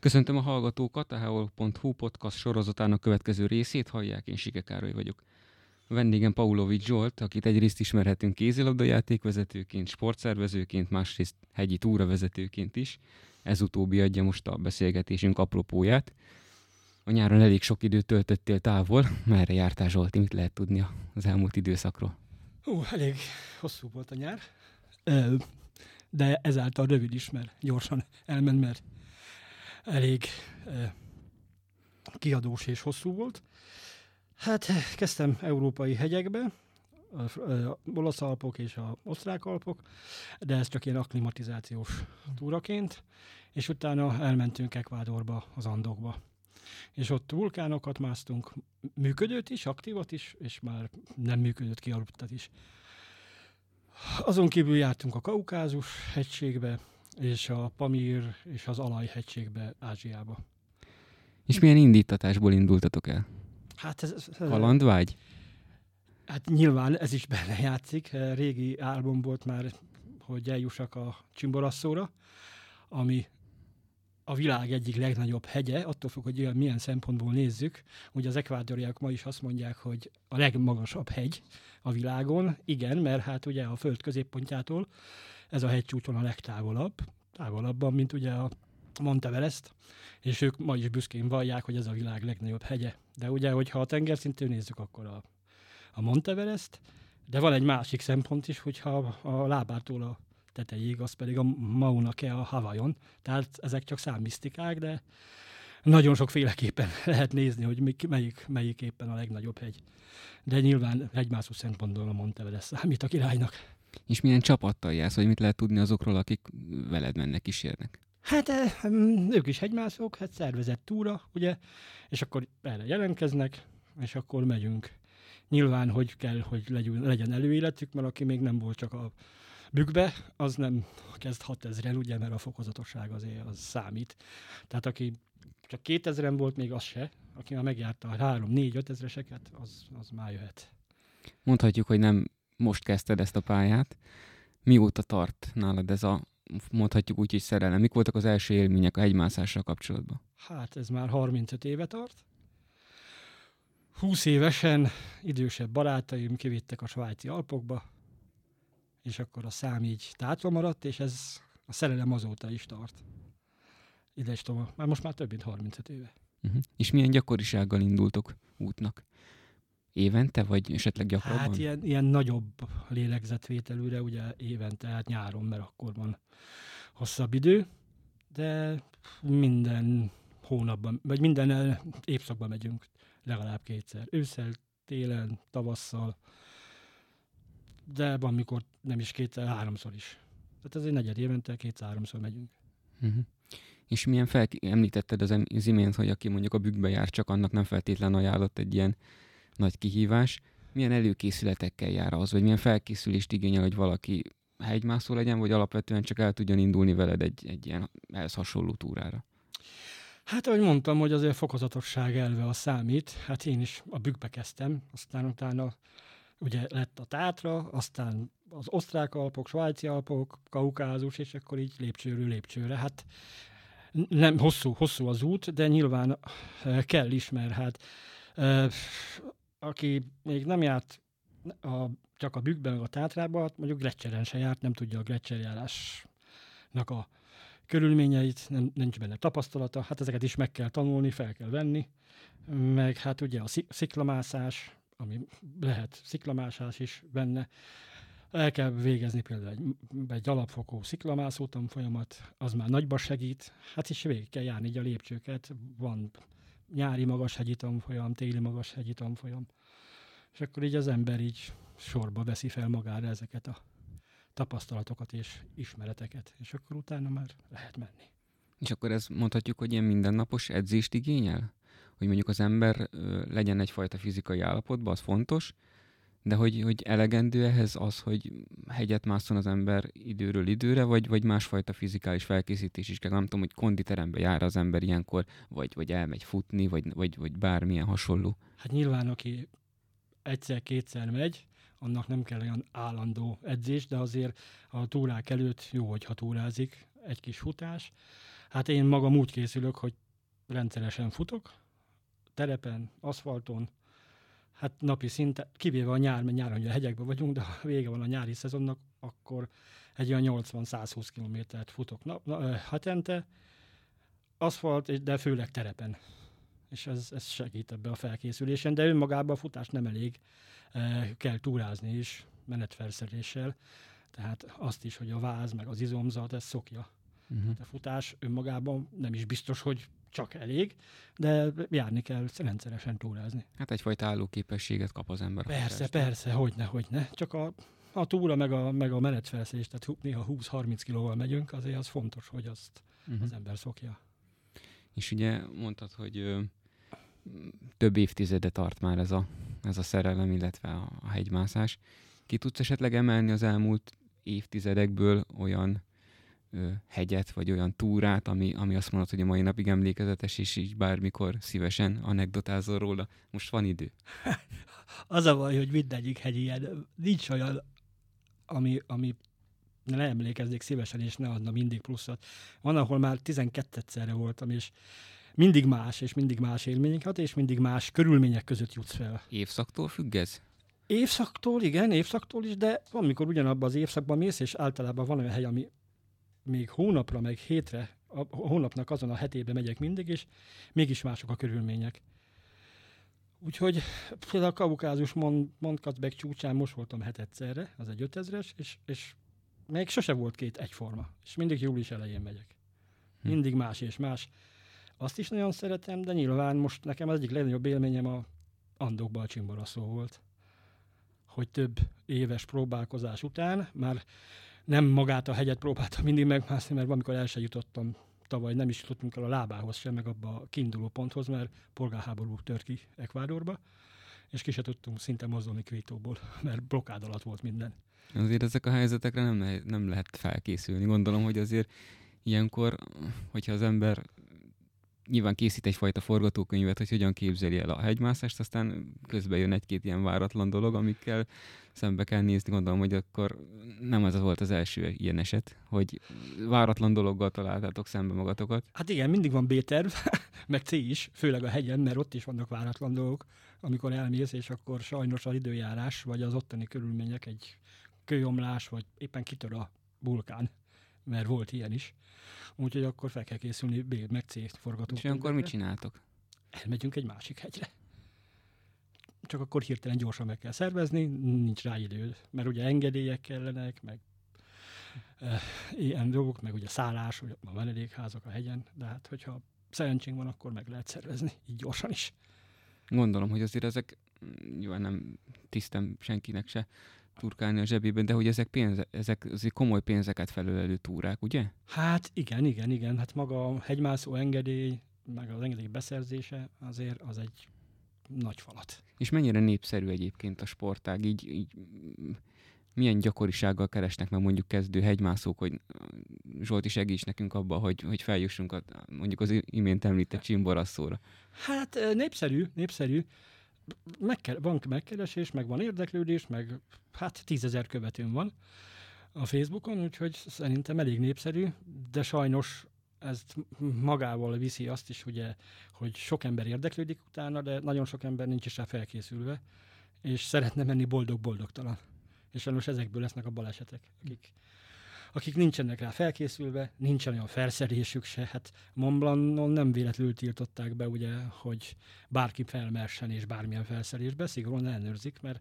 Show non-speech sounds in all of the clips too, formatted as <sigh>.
Köszöntöm a hallgatókat, a heol.hu podcast sorozatának következő részét hallják, én Sike Károly vagyok. A vendégem Paulovics Zsolt, akit egyrészt ismerhetünk kézilabdajátékvezetőként, sportszervezőként, másrészt hegyi túravezetőként is. Ez utóbbi adja most a beszélgetésünk apropóját. A nyáron elég sok időt töltöttél távol. Merre jártál Zsolti? Mit lehet tudni az elmúlt időszakról? Hú, elég hosszú volt a nyár, de ezáltal rövid is, mert gyorsan elment, mert elég kiadós és hosszú volt. Hát kezdtem európai hegyekbe, a olasz alpok és a osztrák alpok, de ez csak ilyen akklimatizációs túraként, és utána elmentünk Ekvádorba, az Andokba. És ott vulkánokat másztunk, működőt is, aktívat is, és már nem működött, kialudtat is. Azon kívül jártunk a Kaukázus hegységbe, és a Pamír és az Alaj hegységbe, Ázsiába. És milyen indítatásból indultatok el? Hát ez, ez Kalandvágy? Hát nyilván ez is benne játszik. Régi álbum volt már, hogy eljussak a Csimborasszóra, ami a világ egyik legnagyobb hegye, attól függ, hogy milyen szempontból nézzük. Ugye az ekvádoriak ma is azt mondják, hogy a legmagasabb hegy a világon. Igen, mert hát ugye a föld középpontjától ez a hegycsúcson a legtávolabb, távolabban, mint ugye a Monteverest, és ők ma is büszkén vallják, hogy ez a világ legnagyobb hegye. De ugye, hogyha a tengerszintől nézzük, akkor a, a Monteverest, de van egy másik szempont is, hogyha a lábától a tetejéig, az pedig a Mauna Kea a Havajon. Tehát ezek csak számmisztikák, de nagyon sokféleképpen <laughs> lehet nézni, hogy melyik, melyik éppen a legnagyobb hegy. De nyilván hegymászó szempontból a Monteverest számít a királynak. És milyen csapattal jársz, hogy mit lehet tudni azokról, akik veled mennek, kísérnek? Hát eh, ők is hegymászók, hát szervezett túra, ugye, és akkor erre jelentkeznek, és akkor megyünk. Nyilván, hogy kell, hogy legyen előéletük, mert aki még nem volt csak a bükkbe, az nem kezd 6000-en, ugye, mert a fokozatosság azért az számít. Tehát aki csak 2000-en volt, még az se, aki már megjárta a 3-4-5 ezreseket, az, az már jöhet. Mondhatjuk, hogy nem most kezdted ezt a pályát. Mióta tart nálad ez a, mondhatjuk úgy, hogy szerelem? Mik voltak az első élmények a hegymászással kapcsolatban? Hát ez már 35 éve tart. 20 évesen idősebb barátaim kivittek a svájci Alpokba, és akkor a szám így tátva maradt, és ez a szerelem azóta is tart. Ide is tovább. Már most már több mint 35 éve. Uh-huh. És milyen gyakorisággal indultok útnak? Évente, vagy esetleg gyakrabban? Hát ilyen, ilyen nagyobb lélegzetvételűre, ugye évente, hát nyáron, mert akkor van hosszabb idő, de minden hónapban, vagy minden évszakban megyünk legalább kétszer. Ősszel, télen, tavasszal, de van, mikor nem is kétszer, háromszor is. Tehát ez egy negyed évente, kétszer-háromszor megyünk. Uh-huh. És milyen fel, említetted az, az imént, hogy aki mondjuk a bükkbe jár, csak annak nem feltétlen ajánlott egy ilyen nagy kihívás. Milyen előkészületekkel jár az, vagy milyen felkészülést igényel, hogy valaki hegymászó legyen, vagy alapvetően csak el tudjon indulni veled egy, egy ilyen ehhez hasonló túrára? Hát, ahogy mondtam, hogy azért fokozatosság elve a számít. Hát én is a bükkbe kezdtem, aztán utána ugye lett a Tátra, aztán az osztrák alpok, svájci alpok, kaukázus, és akkor így lépcsőről lépcsőre. Hát nem hosszú, hosszú az út, de nyilván kell is, mert hát aki még nem járt a, csak a bükkben, a tátrában, hát mondjuk Gletscheren se járt, nem tudja a Gletscherjárásnak a körülményeit, nem, nincs benne tapasztalata, hát ezeket is meg kell tanulni, fel kell venni, meg hát ugye a sziklamászás, ami lehet sziklamászás is benne, el kell végezni például egy, egy alapfokú sziklamászó folyamat, az már nagyba segít, hát is végig kell járni így a lépcsőket, van nyári magashegyi tanfolyam, téli magashegyi tanfolyam. És akkor így az ember így sorba veszi fel magára ezeket a tapasztalatokat és ismereteket, és akkor utána már lehet menni. És akkor ez mondhatjuk, hogy ilyen mindennapos edzést igényel? Hogy mondjuk az ember legyen egyfajta fizikai állapotban, az fontos, de hogy, hogy elegendő ehhez az, hogy hegyet mászon az ember időről időre, vagy, vagy másfajta fizikális felkészítés is kell. Nem tudom, hogy konditerembe jár az ember ilyenkor, vagy, vagy elmegy futni, vagy, vagy, vagy bármilyen hasonló. Hát nyilván, aki egyszer-kétszer megy, annak nem kell olyan állandó edzés, de azért a túrák előtt jó, hogyha túrázik, egy kis futás. Hát én magam úgy készülök, hogy rendszeresen futok, terepen, aszfalton, hát napi szinten, kivéve a nyár, mert nyáron a hegyekben vagyunk, de ha vége van a nyári szezonnak, akkor egy olyan 80-120 kilométert futok nap, na, hetente, aszfalt, de főleg terepen. És ez, ez segít ebbe a felkészülésen, de önmagában a futás nem elég, kell túrázni is, menetfelszereléssel, tehát azt is, hogy a váz, meg az izomzat, ez szokja. Uh-huh. A futás önmagában nem is biztos, hogy csak elég, de járni kell rendszeresen túrázni. Hát egyfajta állóképességet kap az ember. Persze, persze, hogyne, hogyne. Csak a, a túra meg a, meg a menetfelszerelés, tehát néha 20-30 kilóval megyünk, azért az fontos, hogy azt uh-huh. az ember szokja. És ugye mondtad, hogy több évtizede tart már ez a, ez a szerelem, illetve a, a hegymászás. Ki tudsz esetleg emelni az elmúlt évtizedekből olyan ö, hegyet, vagy olyan túrát, ami, ami azt mondod, hogy a mai napig emlékezetes, és így bármikor szívesen anekdotázol róla. Most van idő. <laughs> az a baj, hogy mindegyik hegy ilyen. Nincs olyan, ami, ami ne emlékeznék szívesen, és ne adna mindig pluszat. Van, ahol már 12-szerre voltam, és mindig más, és mindig más élményeket, és mindig más körülmények között jutsz fel. Évszaktól függ ez? Évszaktól, igen, évszaktól is, de van, mikor ugyanabban az évszakban mész, és általában van olyan hely, ami még hónapra, meg hétre, a hónapnak azon a hetében megyek mindig, és mégis mások a körülmények. Úgyhogy például a Kaukázus mond, Mondkacbek csúcsán most voltam hetedszerre, az egy ötezres, és, és még sose volt két egyforma, és mindig július elején megyek. Hm. Mindig más és más. Azt is nagyon szeretem, de nyilván most nekem az egyik legnagyobb élményem a Andokban a Csimboraszó volt. Hogy több éves próbálkozás után már nem magát a hegyet próbáltam mindig megmászni, mert amikor el sem jutottam, tavaly nem is jutottunk el a lábához sem, meg abba a kiinduló ponthoz, mert polgárháború tört ki Ekvádorba, és ki se tudtunk szinte mozdulni Kvétóból, mert blokkád alatt volt minden. Azért ezek a helyzetekre nem, nem lehet felkészülni. Gondolom, hogy azért ilyenkor, hogyha az ember nyilván készít egyfajta forgatókönyvet, hogy hogyan képzeli el a hegymászást, aztán közben jön egy-két ilyen váratlan dolog, amikkel szembe kell nézni. Gondolom, hogy akkor nem ez volt az első ilyen eset, hogy váratlan dologgal találtátok szembe magatokat. Hát igen, mindig van B-terv, <laughs> meg C is, főleg a hegyen, mert ott is vannak váratlan dolgok, amikor elmész, és akkor sajnos az időjárás, vagy az ottani körülmények egy kőomlás, vagy éppen kitör a vulkán, mert volt ilyen is úgyhogy akkor fel kell készülni B, meg C forgatókönyvekre. És akkor mit csináltok? Elmegyünk egy másik hegyre. Csak akkor hirtelen gyorsan meg kell szervezni, nincs rá idő, mert ugye engedélyek kellenek, meg e, ilyen dolgok, meg ugye szállás, ugye a menedékházak a hegyen, de hát hogyha szerencsénk van, akkor meg lehet szervezni, így gyorsan is. Gondolom, hogy azért ezek jó, nem tisztem senkinek se, turkálni a zsebében, de hogy ezek, pénze, ezek azért komoly pénzeket felölelő túrák, ugye? Hát igen, igen, igen. Hát maga a hegymászó engedély, meg az engedély beszerzése azért az egy nagy falat. És mennyire népszerű egyébként a sportág? Így, így milyen gyakorisággal keresnek meg mondjuk kezdő hegymászók, hogy Zsolti segíts nekünk abba, hogy, hogy feljussunk a, mondjuk az imént említett csimborasszóra? Hát népszerű, népszerű megke- van megkeresés, meg van érdeklődés, meg hát tízezer követőm van a Facebookon, úgyhogy szerintem elég népszerű, de sajnos ez magával viszi azt is, ugye, hogy sok ember érdeklődik utána, de nagyon sok ember nincs is rá felkészülve, és szeretne menni boldog-boldogtalan. És sajnos ezekből lesznek a balesetek, akik akik nincsenek rá felkészülve, nincsen olyan felszerelésük se. Hát Montblancon nem véletlenül tiltották be, ugye, hogy bárki felmersen és bármilyen felszerelésbe, szigorúan ellenőrzik, mert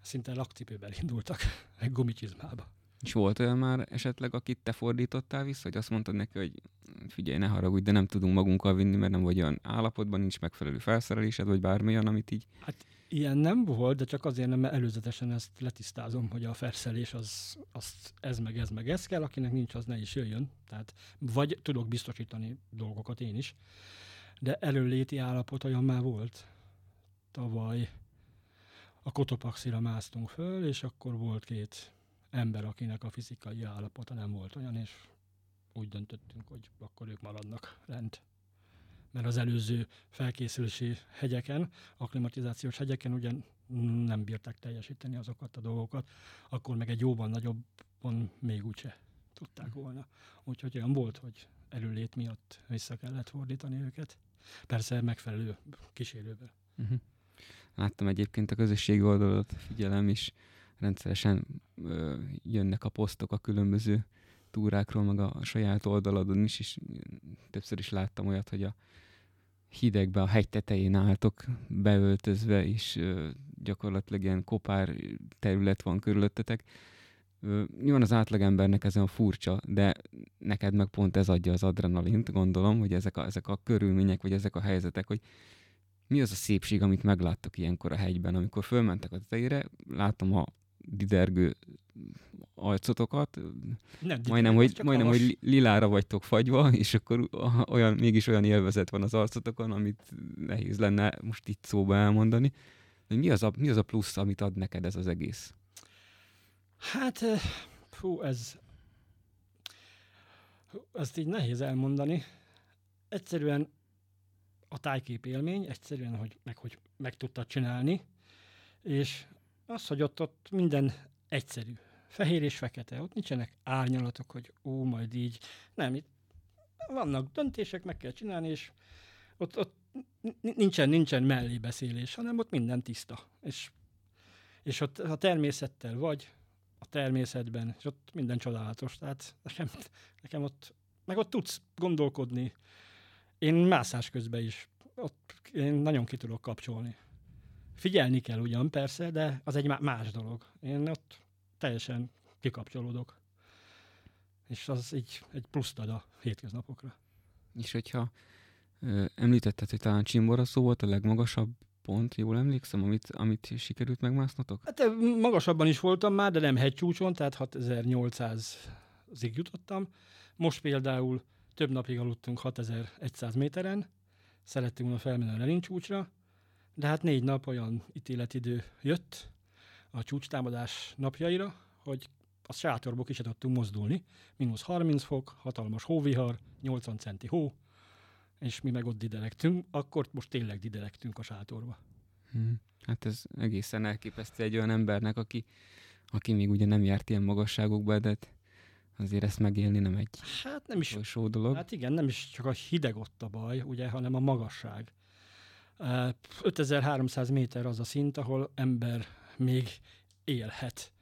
szinte lakcipőben indultak, <laughs> meg gumicsizmába. És volt olyan már esetleg, akit te fordítottál vissza, hogy azt mondtad neki, hogy figyelj, ne haragudj, de nem tudunk magunkkal vinni, mert nem vagy olyan állapotban, nincs megfelelő felszerelésed, vagy bármi olyan, amit így... Hát Ilyen nem volt, de csak azért nem, mert előzetesen ezt letisztázom, hogy a ferszelés az, az ez meg ez meg ez kell, akinek nincs, az ne is jöjjön. Tehát vagy tudok biztosítani dolgokat én is, de előléti állapot olyan már volt. Tavaly a Kotopaxira másztunk föl, és akkor volt két ember, akinek a fizikai állapota nem volt olyan, és úgy döntöttünk, hogy akkor ők maradnak lent mert az előző felkészülési hegyeken, akklimatizációs hegyeken ugyan nem bírták teljesíteni azokat a dolgokat, akkor meg egy jóban nagyobbon még úgyse tudták volna. Úgyhogy olyan volt, hogy erőlét miatt vissza kellett fordítani őket. Persze megfelelő kísérővel. Uh-huh. Láttam egyébként a közösségi oldalat, figyelem is, rendszeresen ö, jönnek a posztok a különböző túrákról, meg a saját oldaladon is, és többször is láttam olyat, hogy a hidegbe, a hegy tetején álltok beöltözve, és ö, gyakorlatilag ilyen kopár terület van körülöttetek. Nyilván az átlagembernek ez olyan furcsa, de neked meg pont ez adja az adrenalint, gondolom, hogy ezek a, ezek a körülmények, vagy ezek a helyzetek, hogy mi az a szépség, amit megláttok ilyenkor a hegyben, amikor fölmentek a tetejére, látom a didergő arcotokat, nem, majdnem, hogy, majdnem hogy lilára vagytok fagyva, és akkor olyan, mégis olyan élvezet van az arcotokon, amit nehéz lenne most itt szóba elmondani. De mi az, a, mi az a plusz, amit ad neked ez az egész? Hát, eh, fú, ez ezt így nehéz elmondani. Egyszerűen a tájkép élmény, egyszerűen, hogy meg, hogy meg tudtad csinálni, és az, hogy ott, ott minden egyszerű. Fehér és fekete. Ott nincsenek árnyalatok, hogy ó, majd így. Nem, itt vannak döntések, meg kell csinálni, és ott, ott nincsen, nincsen mellébeszélés, hanem ott minden tiszta. És, és ott a természettel vagy, a természetben, és ott minden csodálatos. Tehát nekem, nekem ott, meg ott tudsz gondolkodni. Én mászás közben is, ott én nagyon ki tudok kapcsolni. Figyelni kell ugyan persze, de az egy más dolog. Én ott teljesen kikapcsolódok. És az így egy pluszt ad a hétköznapokra. És hogyha ö, említetted, hogy talán Csimbora szó volt a legmagasabb pont, jól emlékszem, amit, amit sikerült megmásznotok? Hát magasabban is voltam már, de nem hegycsúcson, tehát 6800-ig jutottam. Most például több napig aludtunk 6100 méteren, szerettünk volna felmenni a Lenin csúcsra, de hát négy nap olyan ítéletidő jött a csúcstámadás napjaira, hogy a sátorból ki tudtunk mozdulni. Minusz 30 fok, hatalmas hóvihar, 80 centi hó, és mi meg ott didelektünk, akkor most tényleg didelektünk a sátorba. Hmm. Hát ez egészen elképesztő egy olyan embernek, aki, aki még ugye nem járt ilyen magasságokba, de hát azért ezt megélni nem egy hát nem is, dolog. Hát igen, nem is csak a hideg ott a baj, ugye, hanem a magasság. 5300 méter az a szint, ahol ember még élhet.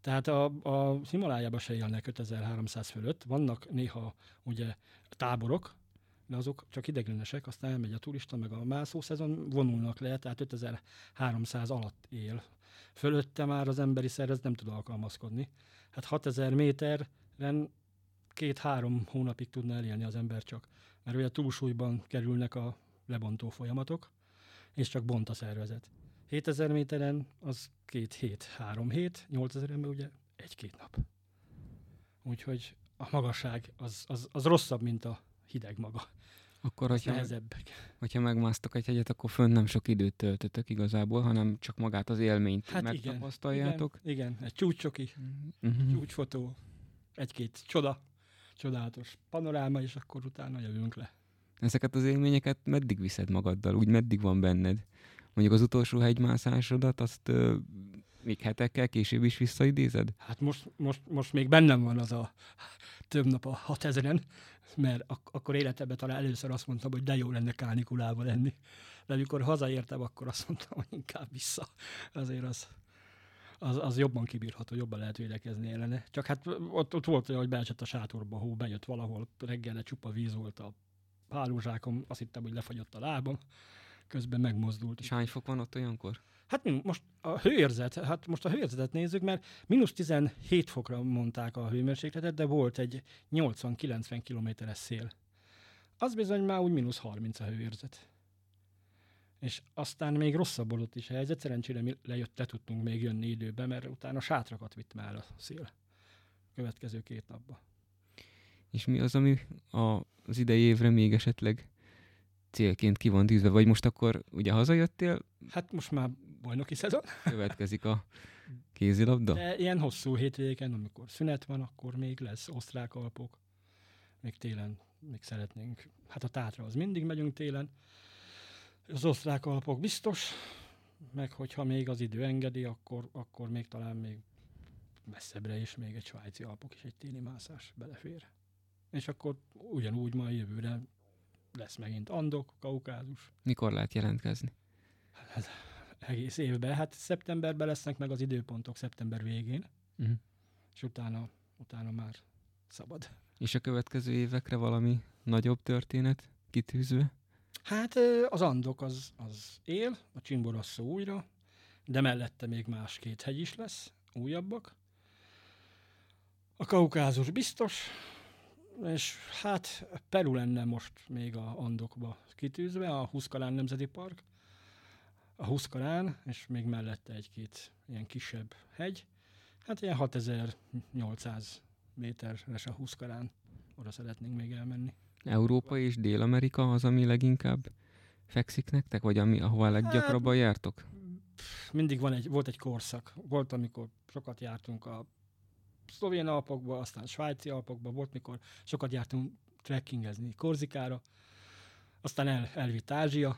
Tehát a, a Himalájában se élnek 5300 fölött. Vannak néha ugye táborok, de azok csak ideglenesek, aztán elmegy a turista, meg a mászó szezon vonulnak le, tehát 5300 alatt él. Fölötte már az emberi szervez nem tud alkalmazkodni. Hát 6000 méteren két-három hónapig tudna elélni az ember csak, mert ugye túlsúlyban kerülnek a lebontó folyamatok, és csak bont a szervezet. 7000 méteren az két hét, három hét, 8000 ember ugye egy-két nap. Úgyhogy a magasság az, az, az rosszabb, mint a hideg maga. Akkor, hogyha, nehezebb. hogyha megmásztok egy hegyet, akkor fönn nem sok időt töltötök igazából, hanem csak magát az élményt hát megtapasztaljátok. Igen, igen, egy csúcsoki, uh-huh. csúcsfotó, egy-két csoda, csodálatos panoráma, és akkor utána jövünk le. Ezeket az élményeket meddig viszed magaddal? Úgy meddig van benned? Mondjuk az utolsó hegymászásodat, azt ö, még hetekkel később is visszaidézed? Hát most, most, most még bennem van az a több nap a 6000-en, mert ak- akkor életemben talán először azt mondtam, hogy de jó lenne kánikulában lenni. De amikor hazaértem, akkor azt mondtam, hogy inkább vissza. Azért az, az, az jobban kibírható, jobban lehet védekezni ellene. Csak hát ott, ott volt olyan, hogy beesett a sátorba, hó, bejött valahol, reggelre csupa víz volt a hálózsákom, azt hittem, hogy lefagyott a lábam, közben megmozdult. És hány fok van ott olyankor? Hát most a hőérzet, hát most a hőérzetet nézzük, mert mínusz 17 fokra mondták a hőmérsékletet, de volt egy 80-90 kilométeres szél. Az bizony már úgy mínusz 30 a hőérzet. És aztán még rosszabbodott is a helyzet, szerencsére mi lejött, le tudtunk még jönni időben, mert utána sátrakat vitt már a szél. Következő két napban. És mi az, ami a, az idei évre még esetleg célként ki van tűzve, vagy most akkor ugye hazajöttél? Hát most már bajnoki szezon. Következik a kézilabda? De ilyen hosszú hétvégén, amikor szünet van, akkor még lesz osztrák alpok. Még télen még szeretnénk. Hát a tátra az mindig megyünk télen. Az osztrák alpok biztos, meg hogyha még az idő engedi, akkor, akkor még talán még messzebbre is még egy svájci alpok és egy téli mászás belefér. És akkor ugyanúgy majd jövőre lesz megint Andok, Kaukázus. Mikor lehet jelentkezni? Hát, egész évben. Hát szeptemberben lesznek meg az időpontok, szeptember végén, Uh-huh. és utána, utána már szabad. És a következő évekre valami nagyobb történet kitűzve? Hát az Andok az, az él, a Csimborosszó újra, de mellette még más két hegy is lesz, újabbak. A Kaukázus biztos, és hát Peru lenne most még a Andokba kitűzve, a Huszkalán Nemzeti Park, a Huszkalán, és még mellette egy-két ilyen kisebb hegy. Hát ilyen 6800 méteres a Huszkalán, oda szeretnénk még elmenni. Európa és Dél-Amerika az, ami leginkább fekszik nektek, vagy ami, ahova a leggyakrabban jártok? mindig van egy, volt egy korszak. Volt, amikor sokat jártunk a szlovén alpokba, aztán svájci alpokba, volt, mikor sokat jártunk trekkingezni Korzikára, aztán el, elvitt Ázsia,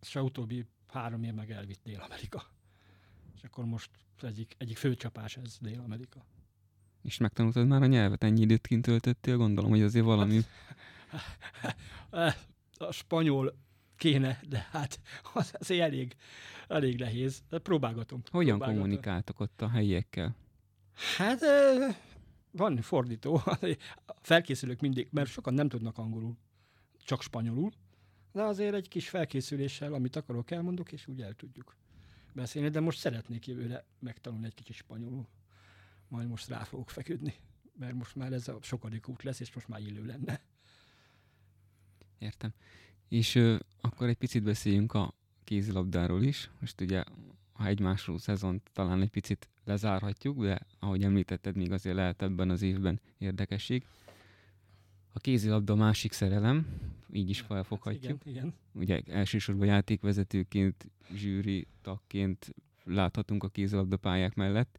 és a utóbbi három év meg elvitt Dél-Amerika. És akkor most az egyik, egyik főcsapás ez Dél-Amerika. És megtanultad már a nyelvet, ennyi időt kint töltöttél, gondolom, hogy azért valami... Eh, <laughs> A spanyol kéne, de hát az azért elég, elég nehéz. Próbálgatom. Hogyan próbálgatom. kommunikáltok ott a helyiekkel? Hát van fordító, <laughs> felkészülök mindig, mert sokan nem tudnak angolul, csak spanyolul, de azért egy kis felkészüléssel, amit akarok, elmondok, és úgy el tudjuk beszélni, de most szeretnék jövőre megtanulni egy kicsit spanyolul. Majd most rá fogok feküdni, mert most már ez a sokadik út lesz, és most már illő lenne. Értem. És ö, akkor egy picit beszéljünk a kézilabdáról is. Most ugye a egymásról szezont talán egy picit lezárhatjuk, de ahogy említetted, még azért lehet ebben az évben érdekesség. A kézilabda a másik szerelem, így is felfoghatjuk. Igen, igen. Ugye elsősorban játékvezetőként, zsűri tagként láthatunk a kézilabda pályák mellett.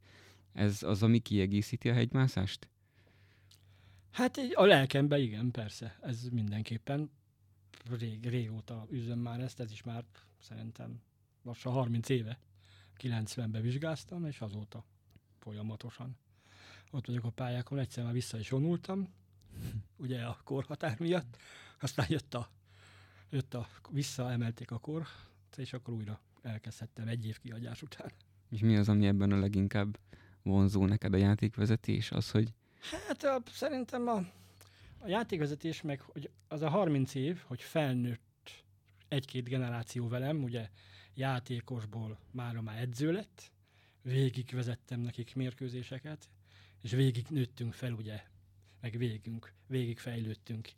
Ez az, ami kiegészíti a hegymászást? Hát a lelkemben igen, persze, ez mindenképpen. Rég, régóta üzöm már ezt, ez is már szerintem lassan 30 éve. 90-ben vizsgáztam, és azóta folyamatosan. Ott vagyok a pályákon, egyszer már vissza is vonultam, <laughs> ugye a korhatár miatt, aztán jött a, jött a visszaemelték a kor, és akkor újra elkezdhettem egy év kiadás után. És mi az, ami ebben a leginkább vonzó neked a játékvezetés? Az, hogy Hát a, szerintem a, a játékvezetés meg, hogy az a 30 év, hogy felnőtt egy-két generáció velem, ugye játékosból mára már edző lett, végig vezettem nekik mérkőzéseket, és végig nőttünk fel, ugye, meg végünk, végig fejlődtünk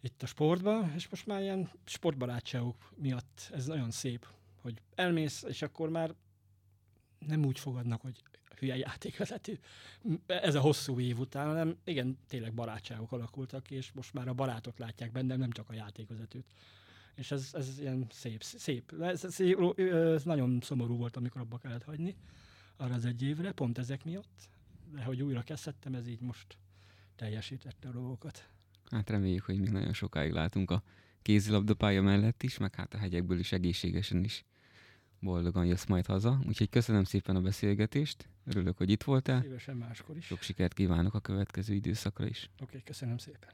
itt a sportban, és most már ilyen sportbarátságok miatt ez nagyon szép, hogy elmész, és akkor már nem úgy fogadnak, hogy hülye játékvezető. Ez a hosszú év után, hanem igen, tényleg barátságok alakultak és most már a barátot látják bennem, nem csak a játékvezetőt. És ez, ez ilyen szép, szép. Ez, ez, ez nagyon szomorú volt, amikor abba kellett hagyni arra az egy évre, pont ezek miatt. De hogy újra kezdhettem, ez így most teljesítette a dolgokat. hát reméljük, hogy még nagyon sokáig látunk a kézilabda pálya mellett is, meg hát a hegyekből is egészségesen is boldogan jössz majd haza. Úgyhogy köszönöm szépen a beszélgetést, örülök, hogy itt voltál. Szívesen máskor is. Sok sikert kívánok a következő időszakra is. Oké, okay, köszönöm szépen.